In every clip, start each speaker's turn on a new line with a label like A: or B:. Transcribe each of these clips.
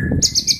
A: Thank you.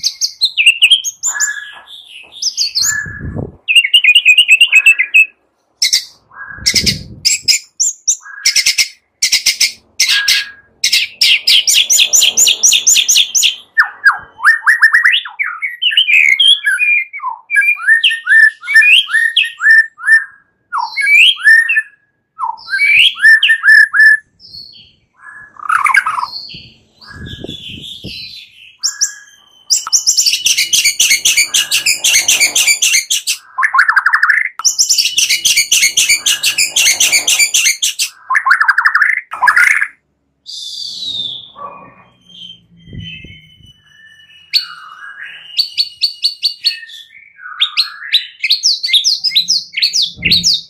A: Peace.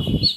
A: Thank you.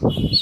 A: Thank you.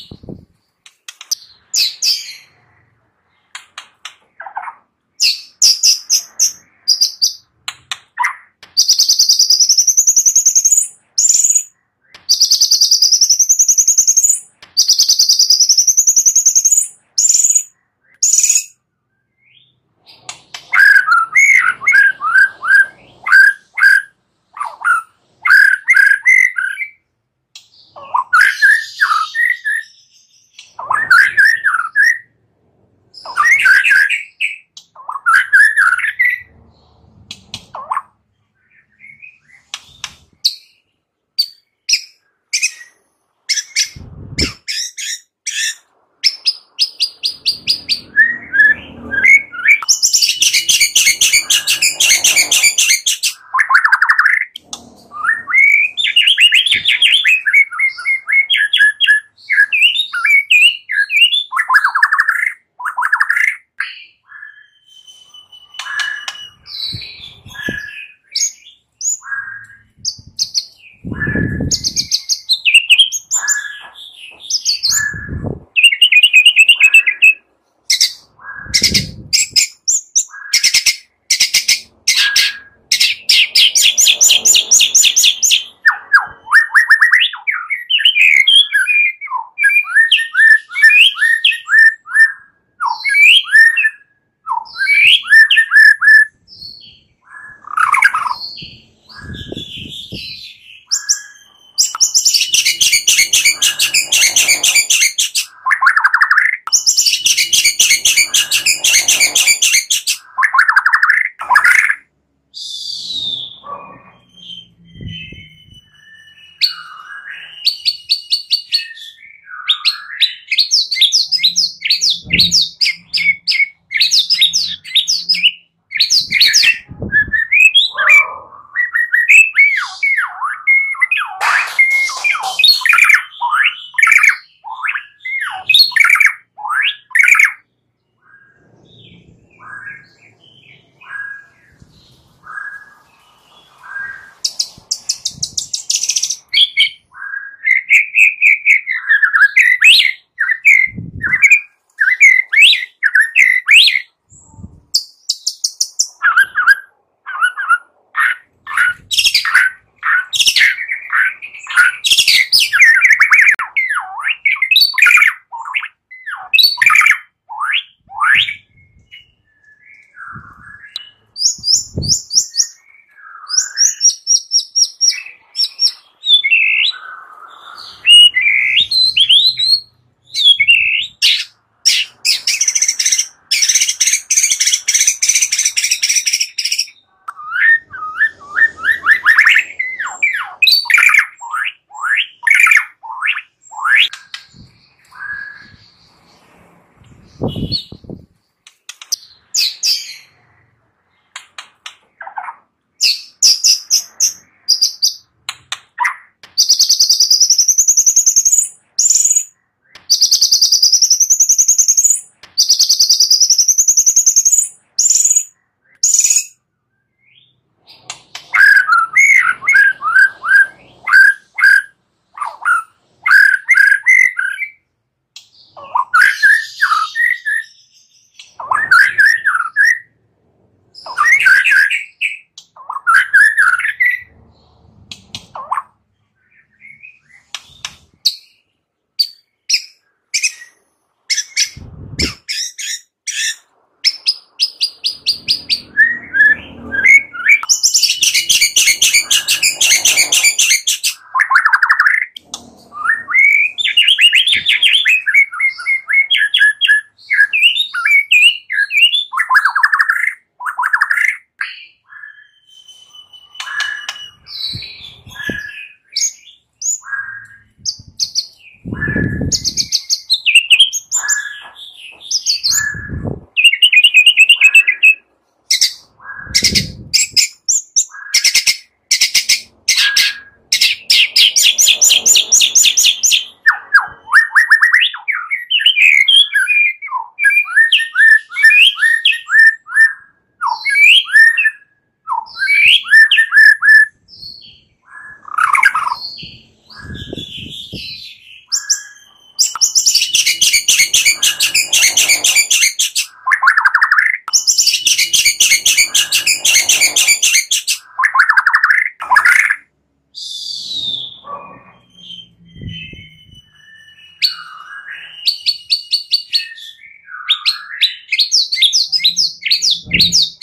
A: Peace.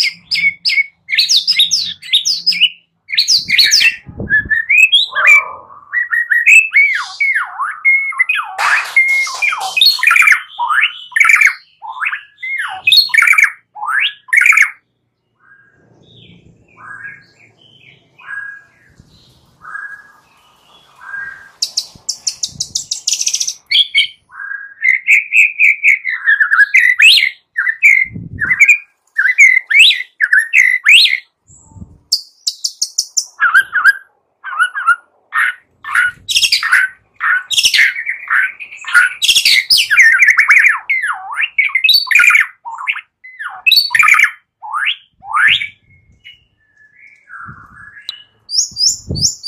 A: Thank you.